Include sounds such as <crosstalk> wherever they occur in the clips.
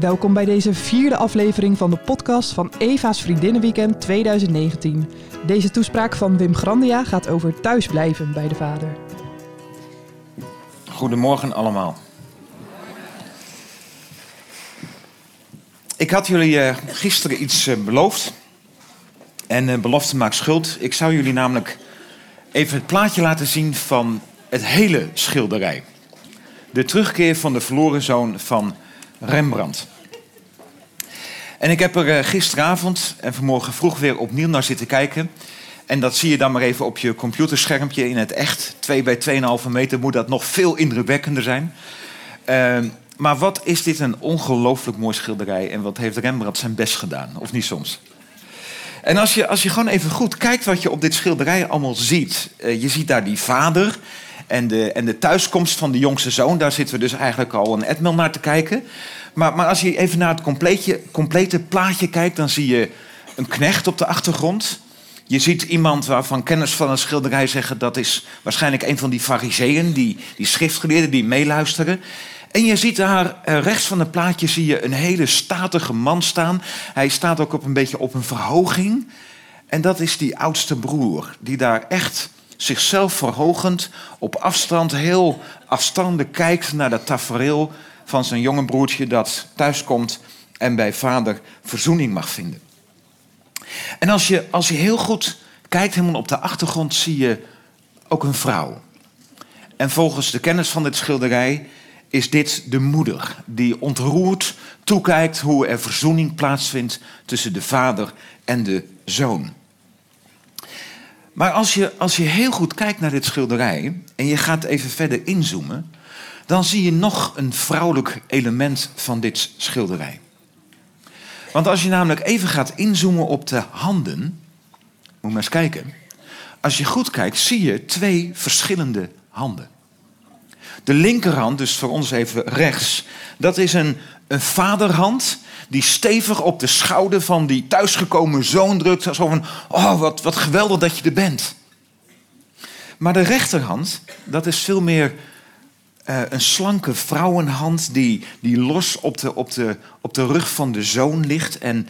Welkom bij deze vierde aflevering van de podcast van Eva's Vriendinnenweekend 2019. Deze toespraak van Wim Grandia gaat over thuisblijven bij de vader. Goedemorgen allemaal. Ik had jullie uh, gisteren iets uh, beloofd. En uh, belofte maakt schuld. Ik zou jullie namelijk even het plaatje laten zien van het hele schilderij. De terugkeer van de verloren zoon van Rembrandt. En ik heb er gisteravond en vanmorgen vroeg weer opnieuw naar zitten kijken. En dat zie je dan maar even op je computerschermpje in het echt. 2 bij 2,5 meter moet dat nog veel indrukwekkender zijn. Uh, maar wat is dit een ongelooflijk mooi schilderij. En wat heeft Rembrandt zijn best gedaan, of niet soms? En als je, als je gewoon even goed kijkt wat je op dit schilderij allemaal ziet. Uh, je ziet daar die vader en de, en de thuiskomst van de jongste zoon. Daar zitten we dus eigenlijk al een etmel naar te kijken. Maar, maar als je even naar het complete, complete plaatje kijkt... dan zie je een knecht op de achtergrond... Je ziet iemand waarvan kennis van een schilderij zeggen dat is waarschijnlijk een van die fariseeën, die, die schriftgeleerden die meeluisteren. En je ziet daar eh, rechts van het plaatje zie je een hele statige man staan. Hij staat ook op een beetje op een verhoging. En dat is die oudste broer, die daar echt zichzelf verhogend op afstand, heel afstanden kijkt naar dat tafereel van zijn jonge broertje dat thuiskomt en bij vader verzoening mag vinden. En als je, als je heel goed kijkt, helemaal op de achtergrond, zie je ook een vrouw. En volgens de kennis van dit schilderij is dit de moeder die ontroerd toekijkt hoe er verzoening plaatsvindt tussen de vader en de zoon. Maar als je, als je heel goed kijkt naar dit schilderij en je gaat even verder inzoomen, dan zie je nog een vrouwelijk element van dit schilderij. Want als je namelijk even gaat inzoomen op de handen, moet maar eens kijken. Als je goed kijkt, zie je twee verschillende handen. De linkerhand, dus voor ons even rechts, dat is een, een vaderhand die stevig op de schouder van die thuisgekomen zoon drukt. Zo van, oh wat, wat geweldig dat je er bent. Maar de rechterhand, dat is veel meer uh, een slanke vrouwenhand die, die los op de, op, de, op de rug van de zoon ligt. En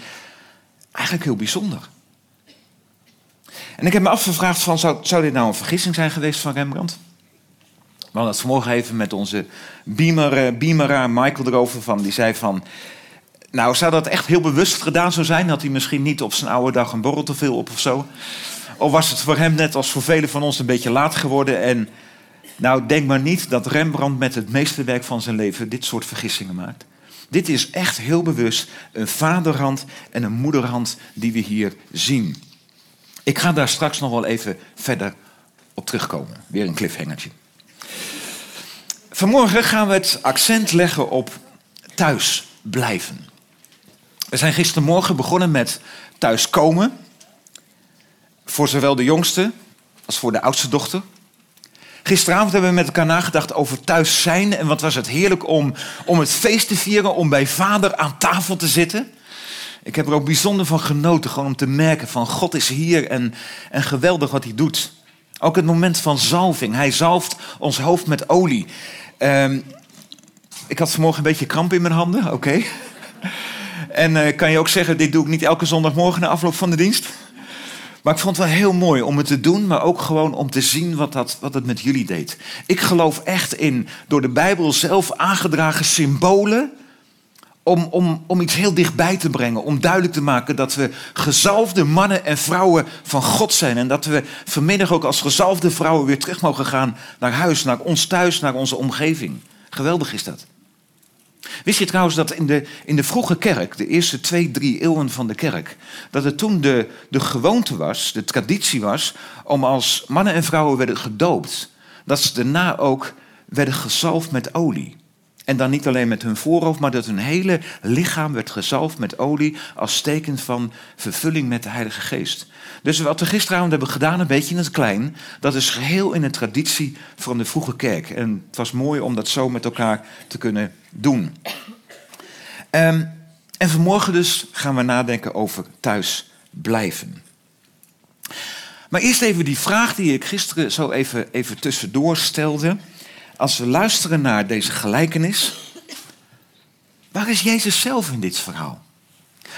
eigenlijk heel bijzonder. En ik heb me afgevraagd van, zou, zou dit nou een vergissing zijn geweest van Rembrandt? We hadden het vanmorgen even met onze beamer, beameraar Michael erover. Van, die zei van, nou zou dat echt heel bewust gedaan zo zijn? Had hij misschien niet op zijn oude dag een borrel te veel op of zo? Of was het voor hem net als voor velen van ons een beetje laat geworden en nou, denk maar niet dat Rembrandt met het meeste werk van zijn leven dit soort vergissingen maakt. Dit is echt heel bewust een vaderhand en een moederhand die we hier zien. Ik ga daar straks nog wel even verder op terugkomen. Weer een cliffhangertje. Vanmorgen gaan we het accent leggen op thuis blijven. We zijn gistermorgen begonnen met thuiskomen. Voor zowel de jongste als voor de oudste dochter. Gisteravond hebben we met elkaar nagedacht over thuis zijn. En wat was het heerlijk om, om het feest te vieren, om bij vader aan tafel te zitten. Ik heb er ook bijzonder van genoten, gewoon om te merken van God is hier en, en geweldig wat hij doet. Ook het moment van zalving. Hij zalft ons hoofd met olie. Um, ik had vanmorgen een beetje kramp in mijn handen, oké. En uh, kan je ook zeggen, dit doe ik niet elke zondagmorgen na afloop van de dienst? Maar ik vond het wel heel mooi om het te doen, maar ook gewoon om te zien wat, dat, wat het met jullie deed. Ik geloof echt in door de Bijbel zelf aangedragen symbolen. Om, om, om iets heel dichtbij te brengen. Om duidelijk te maken dat we gezalfde mannen en vrouwen van God zijn. En dat we vanmiddag ook als gezalfde vrouwen weer terug mogen gaan naar huis, naar ons thuis, naar onze omgeving. Geweldig is dat. Wist je trouwens dat in de, in de vroege kerk, de eerste twee, drie eeuwen van de kerk, dat het toen de, de gewoonte was, de traditie was, om als mannen en vrouwen werden gedoopt, dat ze daarna ook werden gezalfd met olie. En dan niet alleen met hun voorhoofd, maar dat hun hele lichaam werd gezalfd met olie als teken van vervulling met de Heilige Geest. Dus wat we gisteravond hebben gedaan, een beetje in het klein, dat is geheel in de traditie van de vroege kerk. En het was mooi om dat zo met elkaar te kunnen doen. Um, en vanmorgen dus gaan we nadenken over thuis blijven. Maar eerst even die vraag die ik gisteren zo even, even tussendoor stelde. Als we luisteren naar deze gelijkenis, Waar is Jezus zelf in dit verhaal?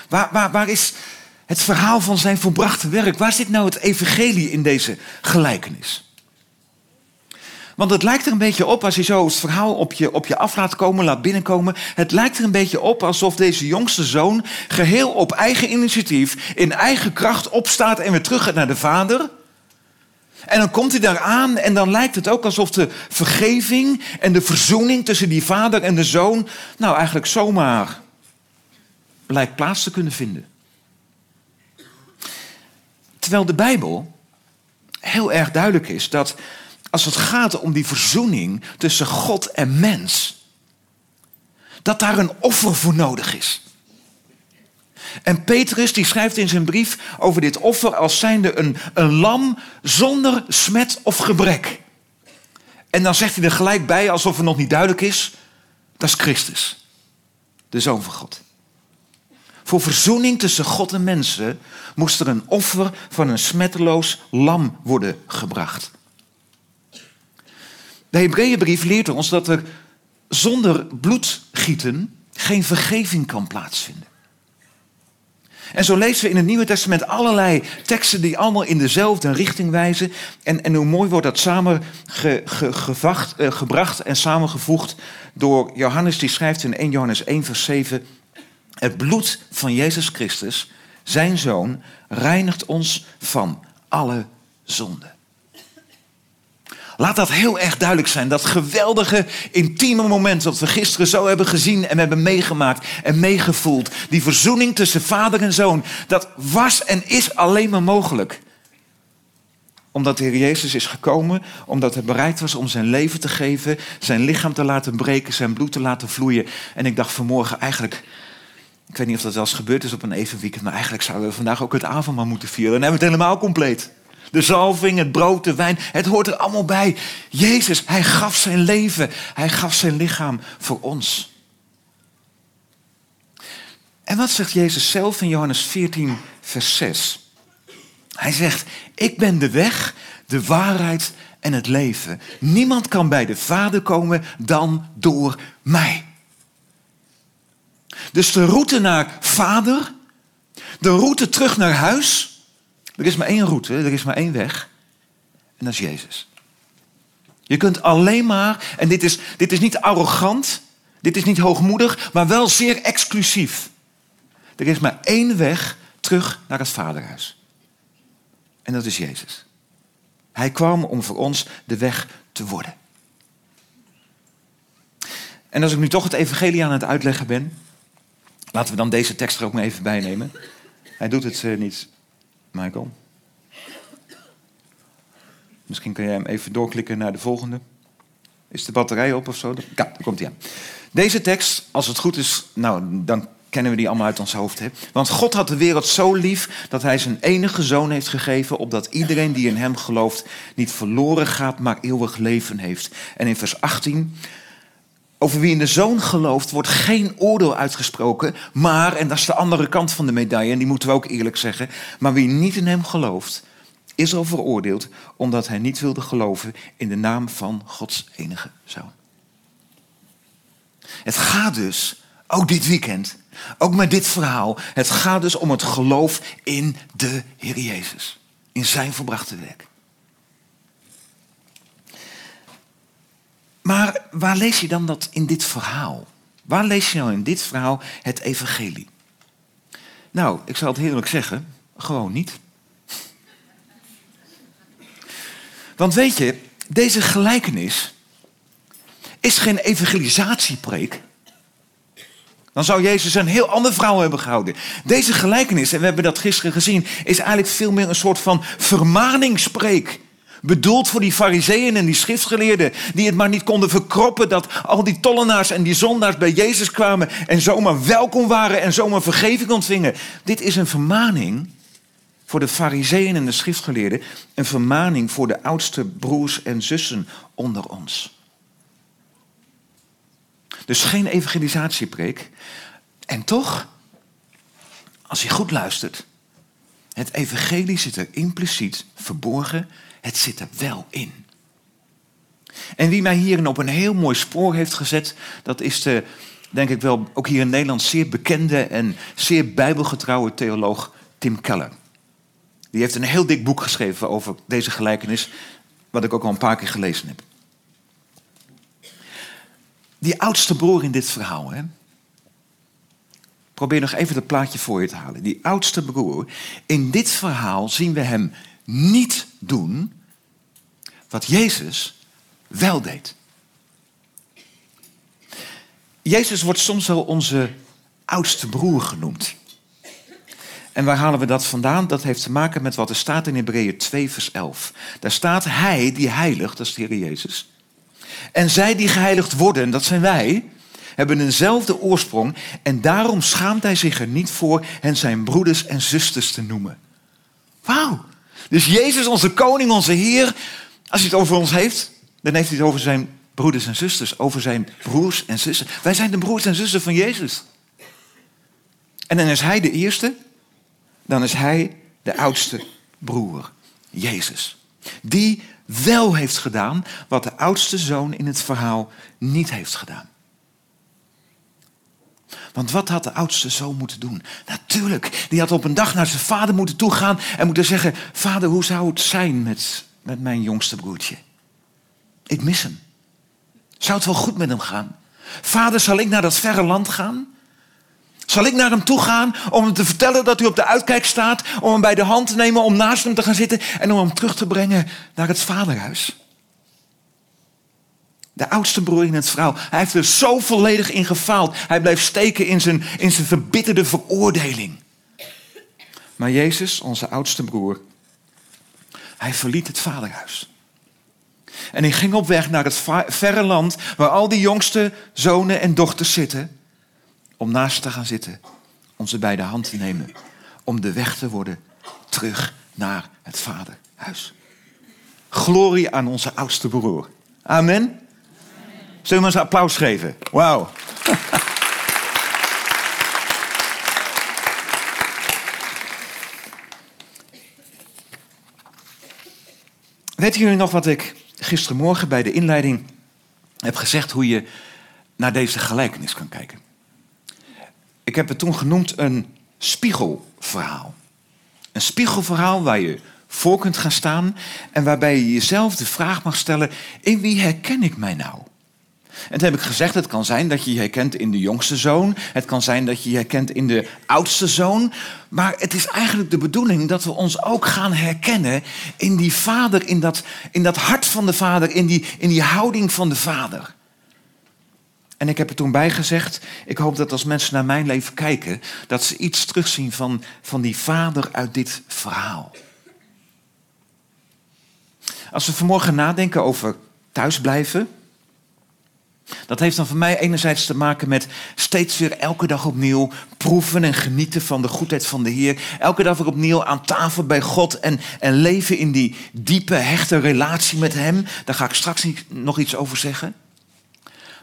Waar, waar, is het verhaal van zijn volbrachte werk? Waar zit nou het evangelie in deze gelijkenis? Want het lijkt er een beetje op, als je zo het verhaal op je, op je af laat komen, laat binnenkomen. Het lijkt er een beetje op alsof deze jongste zoon geheel op eigen initiatief, in eigen kracht opstaat en weer terug gaat naar de vader. En dan komt hij daar aan en dan lijkt het ook alsof de vergeving en de verzoening tussen die vader en de zoon, nou eigenlijk zomaar lijkt plaats te kunnen vinden. Terwijl de Bijbel heel erg duidelijk is dat als het gaat om die verzoening tussen God en mens, dat daar een offer voor nodig is. En Petrus die schrijft in zijn brief over dit offer als zijnde een, een lam zonder smet of gebrek. En dan zegt hij er gelijk bij, alsof het nog niet duidelijk is, dat is Christus, de Zoon van God. Voor verzoening tussen God en mensen moest er een offer van een smetteloos lam worden gebracht. De Hebreeënbrief leert ons dat er zonder bloedgieten geen vergeving kan plaatsvinden. En zo lezen we in het Nieuwe Testament allerlei teksten die allemaal in dezelfde richting wijzen. En, en hoe mooi wordt dat samen ge, gevacht, uh, gebracht en samengevoegd door Johannes, die schrijft in 1 Johannes 1, vers 7. Het bloed van Jezus Christus, zijn zoon, reinigt ons van alle zonden. Laat dat heel erg duidelijk zijn. Dat geweldige, intieme moment dat we gisteren zo hebben gezien en hebben meegemaakt en meegevoeld. Die verzoening tussen vader en zoon. Dat was en is alleen maar mogelijk. Omdat de Heer Jezus is gekomen, omdat hij bereid was om zijn leven te geven, zijn lichaam te laten breken, zijn bloed te laten vloeien. En ik dacht vanmorgen eigenlijk, ik weet niet of dat wel eens gebeurd is op een evenweekend, maar eigenlijk zouden we vandaag ook het avondmaal moeten vieren. Dan hebben we het helemaal compleet. De zalving, het brood, de wijn, het hoort er allemaal bij. Jezus, hij gaf zijn leven, hij gaf zijn lichaam voor ons. En wat zegt Jezus zelf in Johannes 14, vers 6? Hij zegt, ik ben de weg, de waarheid en het leven. Niemand kan bij de Vader komen dan door mij. Dus de route naar Vader, de route terug naar huis, er is maar één route, er is maar één weg. En dat is Jezus. Je kunt alleen maar, en dit is, dit is niet arrogant, dit is niet hoogmoedig, maar wel zeer exclusief. Er is maar één weg terug naar het Vaderhuis. En dat is Jezus. Hij kwam om voor ons de weg te worden. En als ik nu toch het evangelie aan het uitleggen ben, laten we dan deze tekst er ook maar even bij nemen. Hij doet het uh, niet Michael. Misschien kun jij hem even doorklikken naar de volgende. Is de batterij op of zo? Ja, daar komt hij aan. Deze tekst, als het goed is, nou, dan kennen we die allemaal uit ons hoofd. Hè? Want God had de wereld zo lief dat hij zijn enige zoon heeft gegeven, opdat iedereen die in hem gelooft niet verloren gaat, maar eeuwig leven heeft. En in vers 18, over wie in de zoon gelooft, wordt geen oordeel uitgesproken. Maar, en dat is de andere kant van de medaille, en die moeten we ook eerlijk zeggen. Maar wie niet in hem gelooft, is al veroordeeld omdat hij niet wilde geloven in de naam van Gods enige zoon. Het gaat dus, ook dit weekend, ook met dit verhaal, het gaat dus om het geloof in de Heer Jezus. In zijn verbrachte werk. Maar waar lees je dan dat in dit verhaal? Waar lees je nou in dit verhaal het evangelie? Nou, ik zal het heerlijk zeggen, gewoon niet. Want weet je, deze gelijkenis is geen evangelisatiepreek. Dan zou Jezus een heel ander verhaal hebben gehouden. Deze gelijkenis, en we hebben dat gisteren gezien, is eigenlijk veel meer een soort van vermaningspreek. Bedoeld voor die fariseeën en die schriftgeleerden die het maar niet konden verkroppen dat al die tollenaars en die zondaars bij Jezus kwamen en zomaar welkom waren en zomaar vergeving ontvingen. Dit is een vermaning voor de fariseeën en de schriftgeleerden, een vermaning voor de oudste broers en zussen onder ons. Dus geen evangelisatiepreek. En toch, als je goed luistert, het evangelie zit er impliciet verborgen het zit er wel in. En wie mij hierin op een heel mooi spoor heeft gezet, dat is de denk ik wel, ook hier in Nederland zeer bekende en zeer bijbelgetrouwe theoloog Tim Keller. Die heeft een heel dik boek geschreven over deze gelijkenis, wat ik ook al een paar keer gelezen heb. Die oudste broer in dit verhaal, hè? probeer nog even dat plaatje voor je te halen. Die oudste broer, in dit verhaal zien we hem niet doen wat Jezus wel deed. Jezus wordt soms wel onze oudste broer genoemd. En waar halen we dat vandaan? Dat heeft te maken met wat er staat in Hebreeën 2, vers 11. Daar staat hij die heiligt, dat is de Heer Jezus. En zij die geheiligd worden, dat zijn wij, hebben eenzelfde oorsprong. En daarom schaamt hij zich er niet voor hen zijn broeders en zusters te noemen. Wauw. Dus Jezus, onze koning, onze Heer, als hij het over ons heeft, dan heeft hij het over zijn broeders en zusters, over zijn broers en zussen. Wij zijn de broers en zussen van Jezus. En dan is hij de eerste, dan is hij de oudste broer, Jezus. Die wel heeft gedaan wat de oudste zoon in het verhaal niet heeft gedaan. Want wat had de oudste zoon moeten doen? Natuurlijk, die had op een dag naar zijn vader moeten toegaan en moeten zeggen: Vader, hoe zou het zijn met, met mijn jongste broertje? Ik mis hem. Zou het wel goed met hem gaan? Vader, zal ik naar dat verre land gaan? Zal ik naar hem toe gaan om hem te vertellen dat u op de uitkijk staat, om hem bij de hand te nemen, om naast hem te gaan zitten en om hem terug te brengen naar het vaderhuis? De oudste broer in het vrouw. Hij heeft er zo volledig in gefaald. Hij blijft steken in zijn, in zijn verbitterde veroordeling. Maar Jezus, onze oudste broer, hij verliet het vaderhuis. En hij ging op weg naar het verre land waar al die jongste zonen en dochters zitten. Om naast te gaan zitten. Om ze bij de hand te nemen. Om de weg te worden terug naar het vaderhuis. Glorie aan onze oudste broer. Amen. Zullen we eens een applaus geven? Wauw. <laughs> Weten jullie nog wat ik gisterenmorgen bij de inleiding heb gezegd hoe je naar deze gelijkenis kan kijken? Ik heb het toen genoemd een spiegelverhaal. Een spiegelverhaal waar je voor kunt gaan staan en waarbij je jezelf de vraag mag stellen: in wie herken ik mij nou? En toen heb ik gezegd, het kan zijn dat je je herkent in de jongste zoon. Het kan zijn dat je je herkent in de oudste zoon. Maar het is eigenlijk de bedoeling dat we ons ook gaan herkennen in die vader, in dat, in dat hart van de vader, in die, in die houding van de vader. En ik heb er toen bij gezegd, ik hoop dat als mensen naar mijn leven kijken, dat ze iets terugzien van, van die vader uit dit verhaal. Als we vanmorgen nadenken over thuisblijven, dat heeft dan voor mij enerzijds te maken met steeds weer elke dag opnieuw proeven en genieten van de goedheid van de Heer. Elke dag weer opnieuw aan tafel bij God en, en leven in die diepe, hechte relatie met Hem. Daar ga ik straks nog iets over zeggen.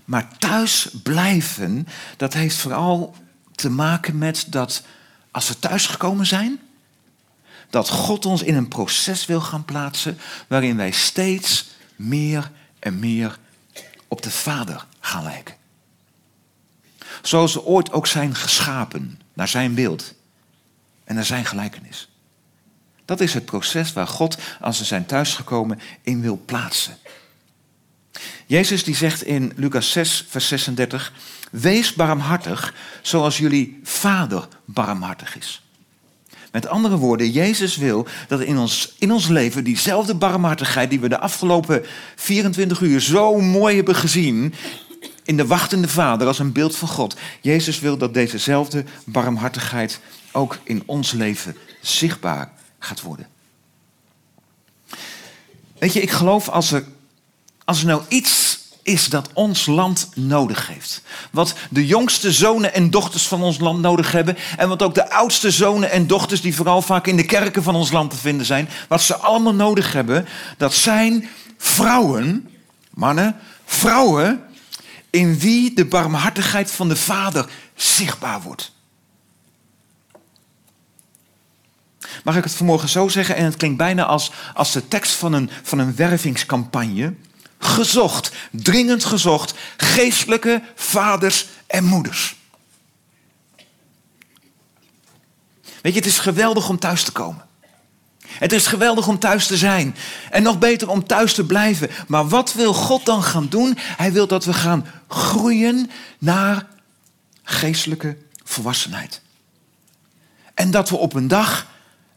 Maar thuis blijven, dat heeft vooral te maken met dat als we thuisgekomen zijn, dat God ons in een proces wil gaan plaatsen waarin wij steeds meer en meer op de Vader gaan lijken. Zoals ze ooit ook zijn geschapen naar zijn beeld en naar zijn gelijkenis. Dat is het proces waar God, als ze zijn thuisgekomen, in wil plaatsen. Jezus die zegt in Lucas 6, vers 36, wees barmhartig zoals jullie vader barmhartig is. Met andere woorden, Jezus wil dat in ons, in ons leven diezelfde barmhartigheid die we de afgelopen 24 uur zo mooi hebben gezien in de wachtende Vader als een beeld van God. Jezus wil dat dezezelfde barmhartigheid ook in ons leven zichtbaar gaat worden. Weet je, ik geloof als er, als er nou iets is dat ons land nodig heeft. Wat de jongste zonen en dochters van ons land nodig hebben. En wat ook de oudste zonen en dochters, die vooral vaak in de kerken van ons land te vinden zijn. Wat ze allemaal nodig hebben, dat zijn vrouwen, mannen, vrouwen. In wie de barmhartigheid van de Vader zichtbaar wordt. Mag ik het vanmorgen zo zeggen? En het klinkt bijna als, als de tekst van een, van een wervingscampagne gezocht, dringend gezocht, geestelijke vaders en moeders. Weet je, het is geweldig om thuis te komen. Het is geweldig om thuis te zijn. En nog beter om thuis te blijven. Maar wat wil God dan gaan doen? Hij wil dat we gaan groeien naar geestelijke volwassenheid. En dat we op een dag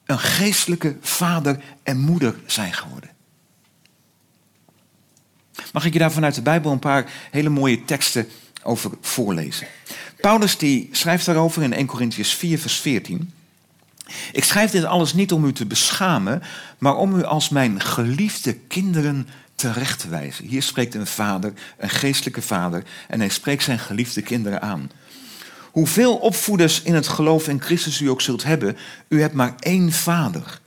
een geestelijke vader en moeder zijn geworden. Mag ik je daar vanuit de Bijbel een paar hele mooie teksten over voorlezen? Paulus die schrijft daarover in 1 Corinthians 4, vers 14. Ik schrijf dit alles niet om u te beschamen, maar om u als mijn geliefde kinderen terecht te wijzen. Hier spreekt een vader, een geestelijke vader, en hij spreekt zijn geliefde kinderen aan. Hoeveel opvoeders in het geloof in Christus u ook zult hebben, u hebt maar één vader.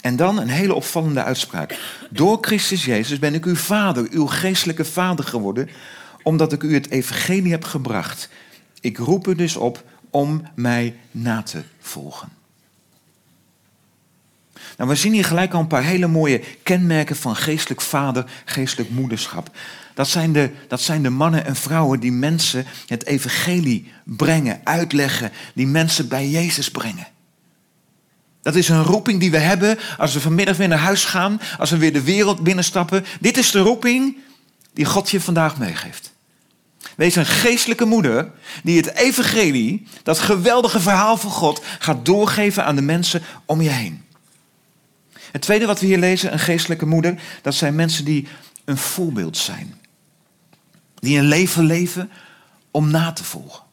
En dan een hele opvallende uitspraak. Door Christus Jezus ben ik uw vader, uw geestelijke vader geworden, omdat ik u het evangelie heb gebracht. Ik roep u dus op om mij na te volgen. Nou, we zien hier gelijk al een paar hele mooie kenmerken van geestelijk vader, geestelijk moederschap. Dat zijn, de, dat zijn de mannen en vrouwen die mensen het evangelie brengen, uitleggen, die mensen bij Jezus brengen. Dat is een roeping die we hebben als we vanmiddag weer naar huis gaan, als we weer de wereld binnenstappen. Dit is de roeping die God je vandaag meegeeft. Wees een geestelijke moeder die het evangelie, dat geweldige verhaal van God, gaat doorgeven aan de mensen om je heen. Het tweede wat we hier lezen, een geestelijke moeder, dat zijn mensen die een voorbeeld zijn. Die een leven leven om na te volgen.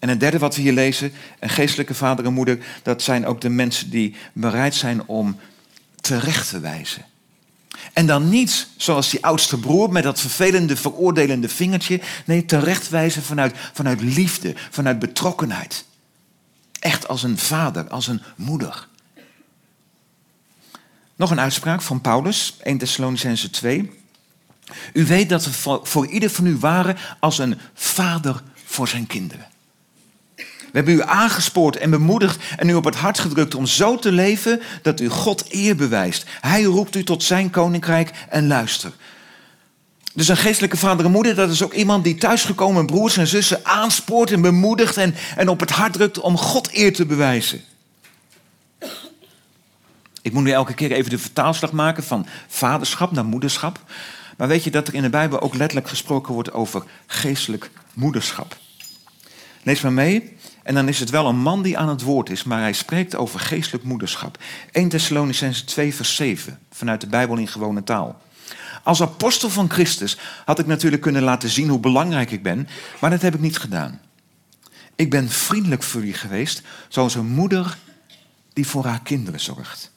En het derde wat we hier lezen, een geestelijke vader en moeder, dat zijn ook de mensen die bereid zijn om terecht te wijzen. En dan niet zoals die oudste broer met dat vervelende, veroordelende vingertje. Nee, terechtwijzen vanuit, vanuit liefde, vanuit betrokkenheid. Echt als een vader, als een moeder. Nog een uitspraak van Paulus, 1 Thessalonicense 2. U weet dat we voor ieder van u waren als een vader voor zijn kinderen. We hebben u aangespoord en bemoedigd en u op het hart gedrukt om zo te leven dat u God eer bewijst. Hij roept u tot zijn koninkrijk en luister. Dus een geestelijke vader en moeder, dat is ook iemand die thuisgekomen broers en zussen aanspoort en bemoedigt en, en op het hart drukt om God eer te bewijzen. Ik moet nu elke keer even de vertaalslag maken van vaderschap naar moederschap. Maar weet je dat er in de Bijbel ook letterlijk gesproken wordt over geestelijk moederschap? Lees maar mee. En dan is het wel een man die aan het woord is, maar hij spreekt over geestelijk moederschap. 1 Thessalonicense 2 vers 7, vanuit de Bijbel in gewone taal. Als apostel van Christus had ik natuurlijk kunnen laten zien hoe belangrijk ik ben, maar dat heb ik niet gedaan. Ik ben vriendelijk voor u geweest, zoals een moeder die voor haar kinderen zorgt.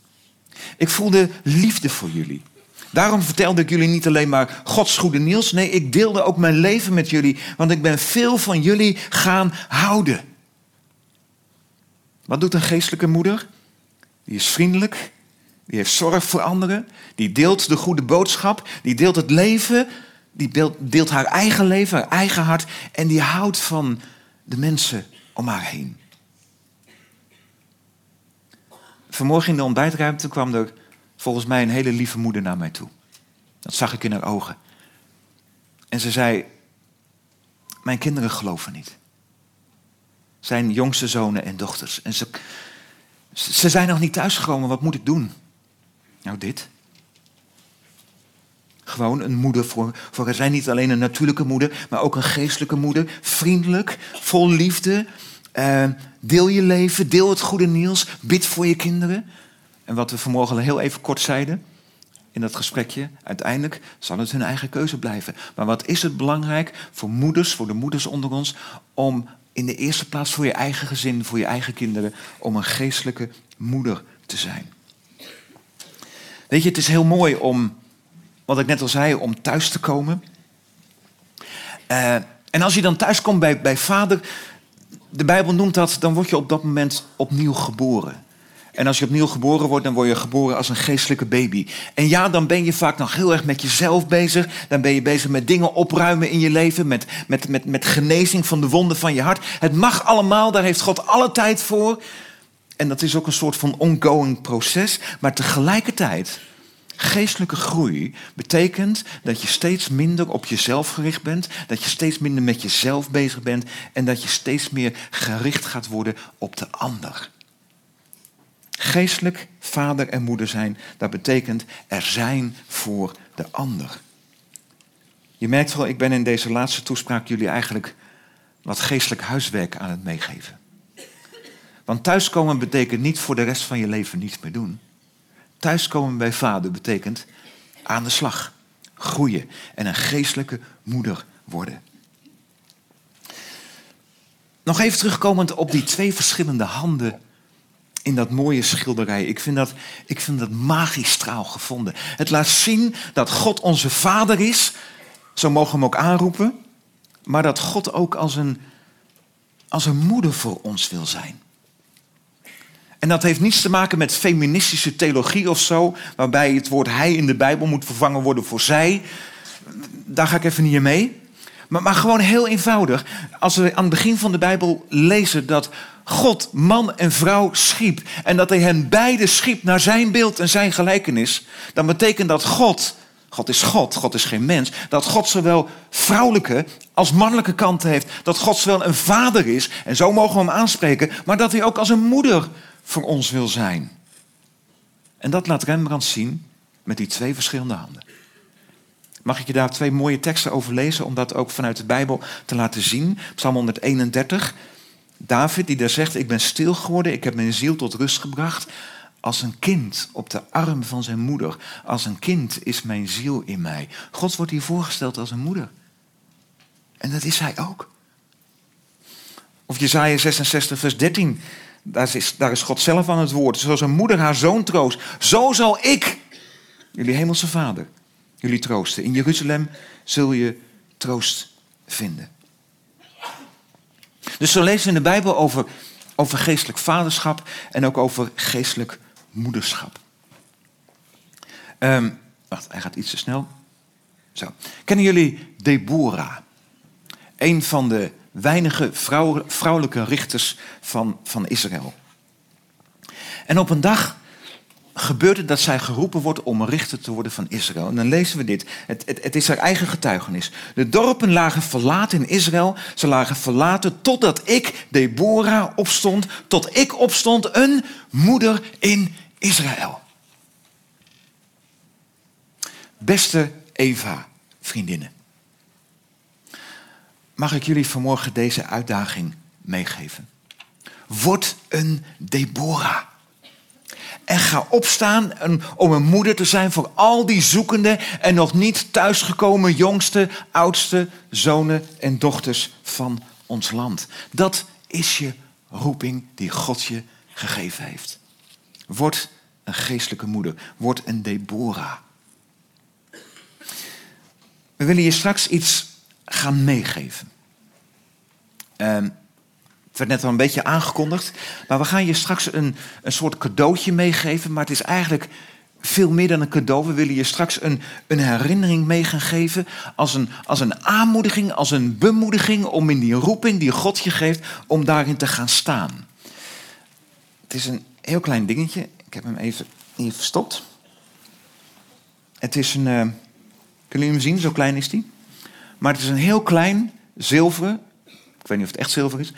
Ik voelde liefde voor jullie. Daarom vertelde ik jullie niet alleen maar Gods goede nieuws. Nee, ik deelde ook mijn leven met jullie. Want ik ben veel van jullie gaan houden. Wat doet een geestelijke moeder? Die is vriendelijk. Die heeft zorg voor anderen. Die deelt de goede boodschap. Die deelt het leven. Die deelt, haar eigen leven, haar eigen hart. En die houdt van de mensen om haar heen. Vanmorgen in de ontbijtruimte kwam er volgens mij een hele lieve moeder naar mij toe. Dat zag ik in haar ogen. En ze zei: Mijn kinderen geloven niet. Zijn jongste zonen en dochters. En ze, ze zijn nog niet thuisgekomen, wat moet ik doen? Nou, dit. Gewoon een moeder voor, voor haar zijn niet alleen een natuurlijke moeder, maar ook een geestelijke moeder. Vriendelijk, vol liefde, uh, deel je leven, deel het goede nieuws, bid voor je kinderen. En wat we vanmorgen heel even kort zeiden in dat gesprekje, uiteindelijk zal het hun eigen keuze blijven. Maar wat is het belangrijk voor moeders, voor de moeders onder ons, om in de eerste plaats voor je eigen gezin, voor je eigen kinderen, om een geestelijke moeder te zijn. Weet je, het is heel mooi om, wat ik net al zei, om thuis te komen. Uh, en als je dan thuis komt bij, bij vader, de Bijbel noemt dat, dan word je op dat moment opnieuw geboren. En als je opnieuw geboren wordt, dan word je geboren als een geestelijke baby. En ja, dan ben je vaak nog heel erg met jezelf bezig. Dan ben je bezig met dingen opruimen in je leven, met, met, met, met genezing van de wonden van je hart. Het mag allemaal, daar heeft God alle tijd voor. En dat is ook een soort van ongoing proces. Maar tegelijkertijd Geestelijke groei betekent dat je steeds minder op jezelf gericht bent, dat je steeds minder met jezelf bezig bent en dat je steeds meer gericht gaat worden op de ander. Geestelijk vader en moeder zijn, dat betekent er zijn voor de ander. Je merkt wel, ik ben in deze laatste toespraak jullie eigenlijk wat geestelijk huiswerk aan het meegeven. Want thuiskomen betekent niet voor de rest van je leven niets meer doen. Thuiskomen bij vader betekent aan de slag, groeien en een geestelijke moeder worden. Nog even terugkomend op die twee verschillende handen in dat mooie schilderij. Ik vind dat, ik vind dat magistraal gevonden. Het laat zien dat God onze vader is, zo mogen we hem ook aanroepen, maar dat God ook als een, als een moeder voor ons wil zijn. En dat heeft niets te maken met feministische theologie of zo, waarbij het woord hij in de Bijbel moet vervangen worden voor zij. Daar ga ik even niet mee. Maar, maar gewoon heel eenvoudig. Als we aan het begin van de Bijbel lezen dat God man en vrouw schiep en dat hij hen beide schiep naar zijn beeld en zijn gelijkenis, dan betekent dat God, God is God, God is geen mens, dat God zowel vrouwelijke als mannelijke kanten heeft. Dat God zowel een vader is, en zo mogen we hem aanspreken, maar dat hij ook als een moeder voor ons wil zijn. En dat laat Rembrandt zien met die twee verschillende handen. Mag ik je daar twee mooie teksten over lezen om dat ook vanuit de Bijbel te laten zien? Psalm 131. David die daar zegt, ik ben stil geworden, ik heb mijn ziel tot rust gebracht. Als een kind op de arm van zijn moeder. Als een kind is mijn ziel in mij. God wordt hier voorgesteld als een moeder. En dat is hij ook. Of Jezaja 66 vers 13. Daar is, daar is God zelf aan het woord. Zoals een moeder haar zoon troost. Zo zal ik, jullie hemelse vader, jullie troosten. In Jeruzalem zul je troost vinden. Dus zo lezen we in de Bijbel over, over geestelijk vaderschap en ook over geestelijk moederschap. Um, wacht, hij gaat iets te snel. Zo. Kennen jullie Deborah? Een van de weinige vrouw, vrouwelijke richters van, van Israël. En op een dag gebeurt het dat zij geroepen wordt om richter te worden van Israël. En dan lezen we dit. Het, het, het, is haar eigen getuigenis. De dorpen lagen verlaten in Israël. Ze lagen verlaten totdat ik, Deborah, opstond. Tot ik opstond, een moeder in Israël. Beste Eva, vriendinnen. Mag ik jullie vanmorgen deze uitdaging meegeven? Word een Deborah. En ga opstaan om een moeder te zijn voor al die zoekende en nog niet thuisgekomen jongste, oudste zonen en dochters van ons land. Dat is je roeping die God je gegeven heeft. Word een geestelijke moeder. Word een Deborah. We willen je straks iets gaan meegeven. Um, het werd net al een beetje aangekondigd. Maar we gaan je straks een, een soort cadeautje meegeven. Maar het is eigenlijk veel meer dan een cadeau. We willen je straks een, een herinnering mee gaan geven. Als een, als een aanmoediging, als een bemoediging om in die roeping die God je geeft, om daarin te gaan staan. Het is een heel klein dingetje. Ik heb hem even hier verstopt. Het is een. Uh, kunnen jullie hem zien? Zo klein is die. Maar het is een heel klein zilveren ik weet niet of het echt zilver is,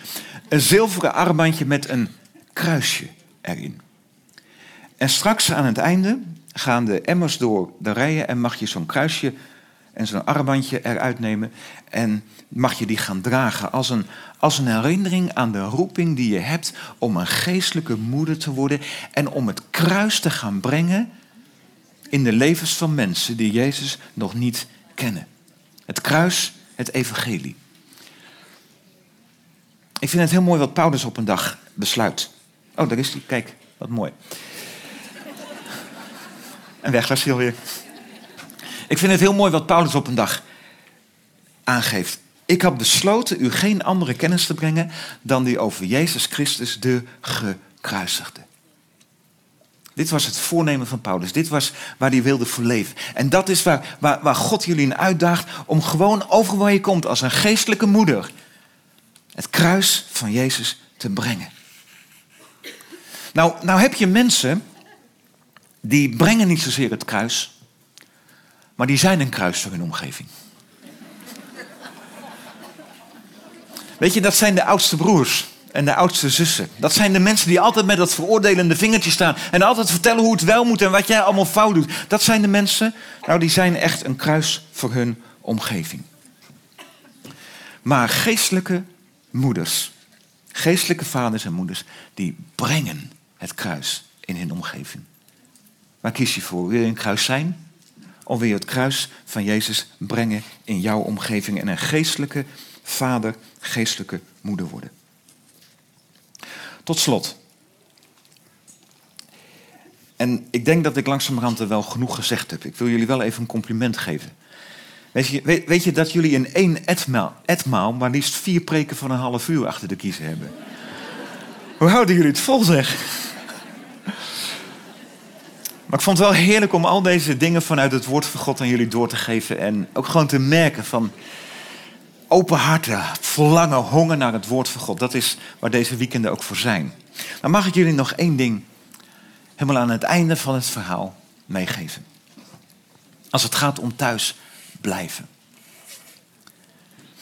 een zilveren armbandje met een kruisje erin. En straks aan het einde gaan de emmers door de rijen en mag je zo'n kruisje en zo'n armbandje eruit nemen en mag je die gaan dragen als een, als een herinnering aan de roeping die je hebt om een geestelijke moeder te worden en om het kruis te gaan brengen in de levens van mensen die Jezus nog niet kennen. Het kruis, het evangelie. Ik vind het heel mooi wat Paulus op een dag besluit. Oh, daar is hij. Kijk, wat mooi. En weg was hij weer. Ik vind het heel mooi wat Paulus op een dag aangeeft. Ik heb besloten u geen andere kennis te brengen dan die over Jezus Christus, de gekruisigde. Dit was het voornemen van Paulus. Dit was waar hij wilde voor leven. En dat is waar, waar, waar God jullie in uitdaagt om gewoon over waar je komt als een geestelijke moeder het kruis van Jezus te brengen. Nou, nou heb je mensen die brengen niet zozeer het kruis, maar die zijn een kruis voor hun omgeving. Weet je, dat zijn de oudste broers en de oudste zussen. Dat zijn de mensen die altijd met dat veroordelende vingertje staan en altijd vertellen hoe het wel moet en wat jij allemaal fout doet. Dat zijn de mensen, nou die zijn echt een kruis voor hun omgeving. Maar geestelijke moeders, geestelijke vaders en moeders, die brengen het kruis in hun omgeving. Waar kies je voor? Wil je een kruis zijn? Of wil je het kruis van Jezus brengen in jouw omgeving en een geestelijke vader, geestelijke moeder worden? Tot slot. En ik denk dat ik langzamerhand er wel genoeg gezegd heb. Ik wil jullie wel even een compliment geven. Weet je, dat jullie in één etmaal, etmaal maar liefst vier preken van een half uur achter de kiezen hebben? Hoe houden jullie het vol, zeg? Maar ik vond het wel heerlijk om al deze dingen vanuit het woord van God aan jullie door te geven. En ook gewoon te merken van open harten, verlangen, honger naar het woord van God. Dat is waar deze weekenden ook voor zijn. Maar mag ik jullie nog één ding helemaal aan het einde van het verhaal meegeven. Als het gaat om thuis blijven.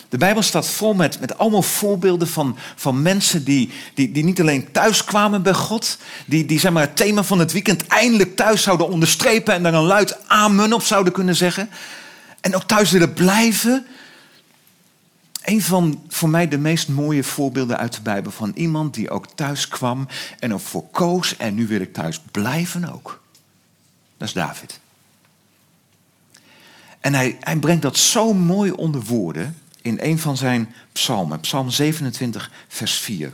De Bijbel staat vol met, met allemaal voorbeelden van, van mensen die, die, die niet alleen thuis kwamen bij God, die, die zeg maar, het thema van het weekend eindelijk thuis zouden onderstrepen en daar een luid amen op zouden kunnen zeggen. En ook thuis willen blijven. Een van voor mij de meest mooie voorbeelden uit de Bijbel van iemand die ook thuis kwam en ervoor koos en nu wil ik thuis blijven ook. Dat is David. En hij, hij brengt dat zo mooi onder woorden in een van zijn psalmen, Psalm 27, vers 4.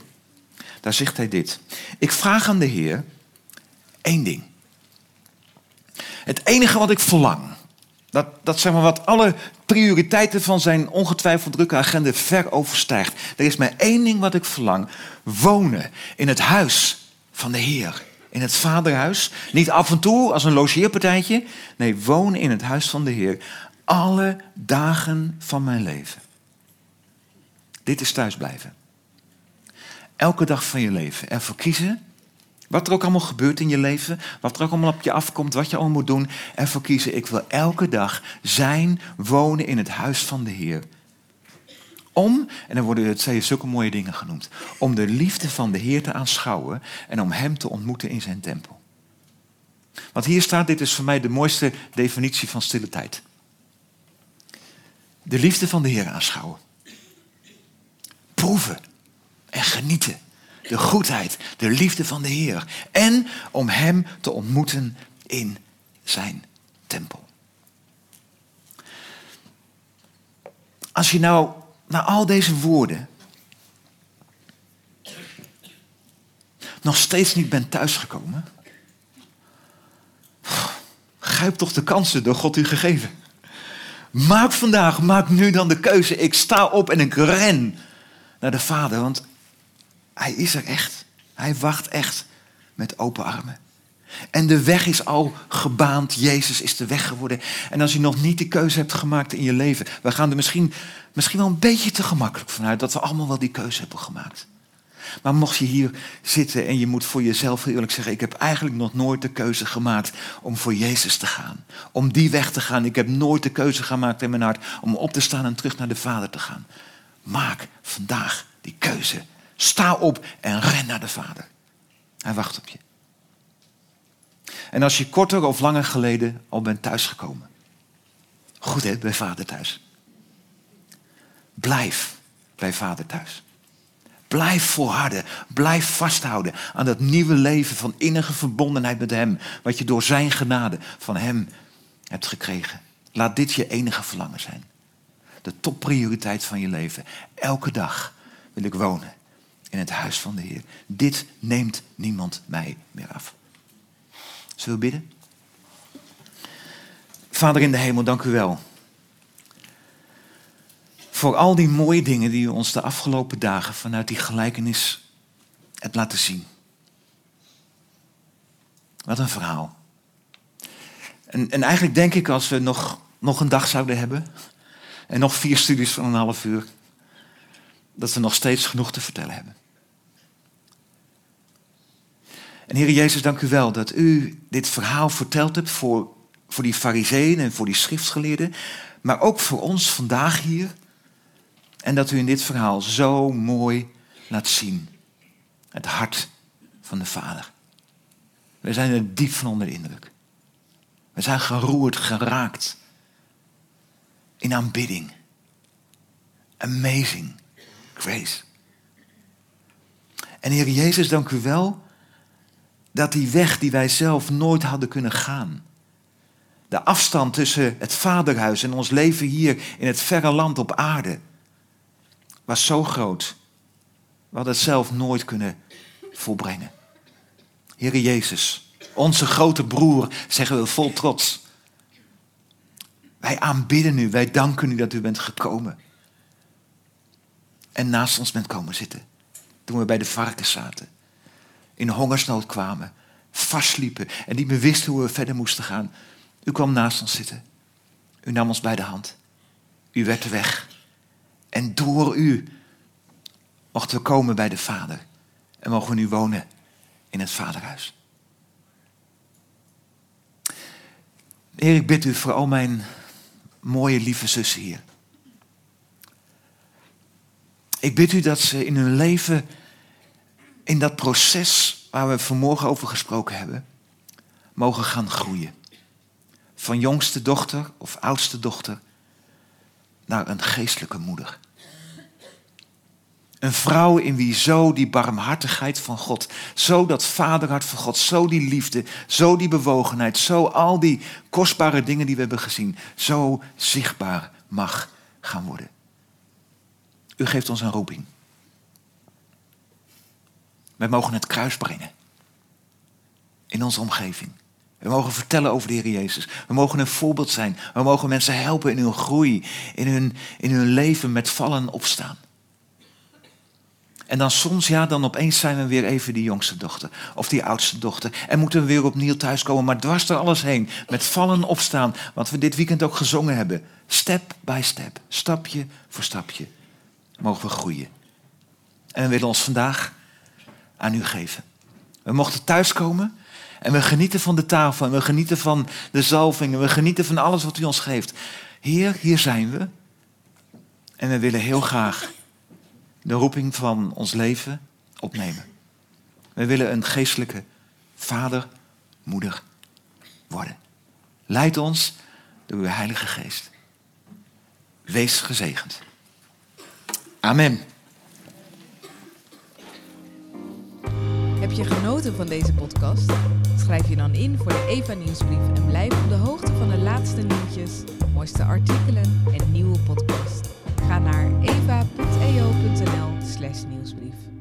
Daar zegt hij dit. Ik vraag aan de Heer één ding. Het enige wat ik verlang, dat, dat zeg maar wat alle prioriteiten van zijn ongetwijfeld drukke agenda ver overstijgt. Er is maar één ding wat ik verlang. Wonen in het huis van de Heer. In het vaderhuis. Niet af en toe als een logeerpartijtje. Nee, wonen in het huis van de Heer. Alle dagen van mijn leven. Dit is thuisblijven. Elke dag van je leven ervoor kiezen. Wat er ook allemaal gebeurt in je leven, wat er ook allemaal op je afkomt, wat je allemaal moet doen. Ervoor kiezen, ik wil elke dag zijn, wonen in het huis van de Heer. Om, en dan worden het twee zulke mooie dingen genoemd, om de liefde van de Heer te aanschouwen en om Hem te ontmoeten in zijn tempel. Want hier staat, dit is voor mij de mooiste definitie van stille tijd. De liefde van de Heer aanschouwen proeven en genieten. De goedheid, de liefde van de Heer. En om Hem te ontmoeten in zijn tempel. Als je nou naar al deze woorden nog steeds niet bent thuisgekomen, grijp toch de kansen door God u gegeven. Maak vandaag, maak nu dan de keuze. Ik sta op en ik ren naar de Vader, want Hij is er echt. Hij wacht echt met open armen. En de weg is al gebaand. Jezus is de weg geworden. En als je nog niet die keuze hebt gemaakt in je leven, we gaan er misschien, misschien wel een beetje te gemakkelijk vanuit dat we allemaal wel die keuze hebben gemaakt. Maar mocht je hier zitten en je moet voor jezelf eerlijk zeggen, ik heb eigenlijk nog nooit de keuze gemaakt om voor Jezus te gaan. Om die weg te gaan. Ik heb nooit de keuze gemaakt in mijn hart om op te staan en terug naar de Vader te gaan. Maak vandaag die keuze. Sta op en ren naar de Vader. Hij wacht op je. En als je korter of langer geleden al bent thuisgekomen. Goed hè, bij Vader thuis. Blijf bij Vader thuis. Blijf volharden. Blijf vasthouden aan dat nieuwe leven van innige verbondenheid met Hem. Wat je door Zijn genade van Hem hebt gekregen. Laat dit je enige verlangen zijn de topprioriteit van je leven. Elke dag wil ik wonen in het huis van de Heer. Dit neemt niemand mij meer af. Zullen we bidden? Vader in de hemel, dank u wel. Voor al die mooie dingen die u ons de afgelopen dagen vanuit die gelijkenis hebt laten zien. Wat een verhaal. En, en eigenlijk denk ik als we nog, nog een dag zouden hebben, en nog vier studies van een half uur. Dat we nog steeds genoeg te vertellen hebben. En Heer Jezus, dank u wel dat u dit verhaal verteld hebt voor, voor die fariseeën en voor die schriftgeleerden, maar ook voor ons vandaag hier. En dat u in dit verhaal zo mooi laat zien het hart van de Vader. We zijn er diep van onder de indruk. We zijn geroerd, geraakt in aanbidding. Amazing grace. En Heer Jezus, dank u wel dat die weg die wij zelf nooit hadden kunnen gaan, de afstand tussen het vaderhuis en ons leven hier in het verre land op aarde, was zo groot. We hadden het zelf nooit kunnen volbrengen. Heer Jezus, onze grote broer, zeggen we vol trots. Wij aanbidden u, wij danken u dat u bent gekomen. En naast ons bent komen zitten. Toen we bij de varkens zaten. In hongersnood kwamen. Vastliepen en niet meer wisten hoe we verder moesten gaan. U kwam naast ons zitten. U nam ons bij de hand. U werd weg. En door u mochten we komen bij de Vader. En mogen we nu wonen in het Vaderhuis. Heer, ik bid u voor al mijn mooie lieve zussen hier. Ik bid u dat ze in hun leven, in dat proces waar we vanmorgen over gesproken hebben, mogen gaan groeien. Van jongste dochter of oudste dochter naar een geestelijke moeder. Een vrouw in wie zo die barmhartigheid van God, zo dat vaderhart van God, zo die liefde, zo die bewogenheid, zo al die kostbare dingen die we hebben gezien, zo zichtbaar mag gaan worden. U geeft ons een roeping. Wij mogen het kruis brengen in onze omgeving. We mogen vertellen over de Heer Jezus. We mogen een voorbeeld zijn. We mogen mensen helpen in hun groei, in hun, in hun leven met vallen en opstaan. En dan soms, ja, dan opeens zijn we weer even die jongste dochter of die oudste dochter. En moeten we weer opnieuw thuiskomen, maar dwars er alles heen. Met vallen opstaan, wat we dit weekend ook gezongen hebben. Step by step, stapje voor stapje, mogen we groeien. En we willen ons vandaag aan u geven. We mochten thuiskomen en we genieten van de tafel en we genieten van de zalving en we genieten van alles wat u ons geeft. Heer, hier zijn we. En we willen heel graag de roeping van ons leven opnemen. We willen een geestelijke vader, moeder worden. Leid ons door uw Heilige Geest. Wees gezegend. Amen. Heb je genoten van deze podcast? Schrijf je dan in voor de Eva Nieuwsbrief en blijf op de hoogte van de laatste nieuwtjes, mooiste artikelen en nieuwe podcasts. Ga naar eva.eo.nl/nieuwsbrief.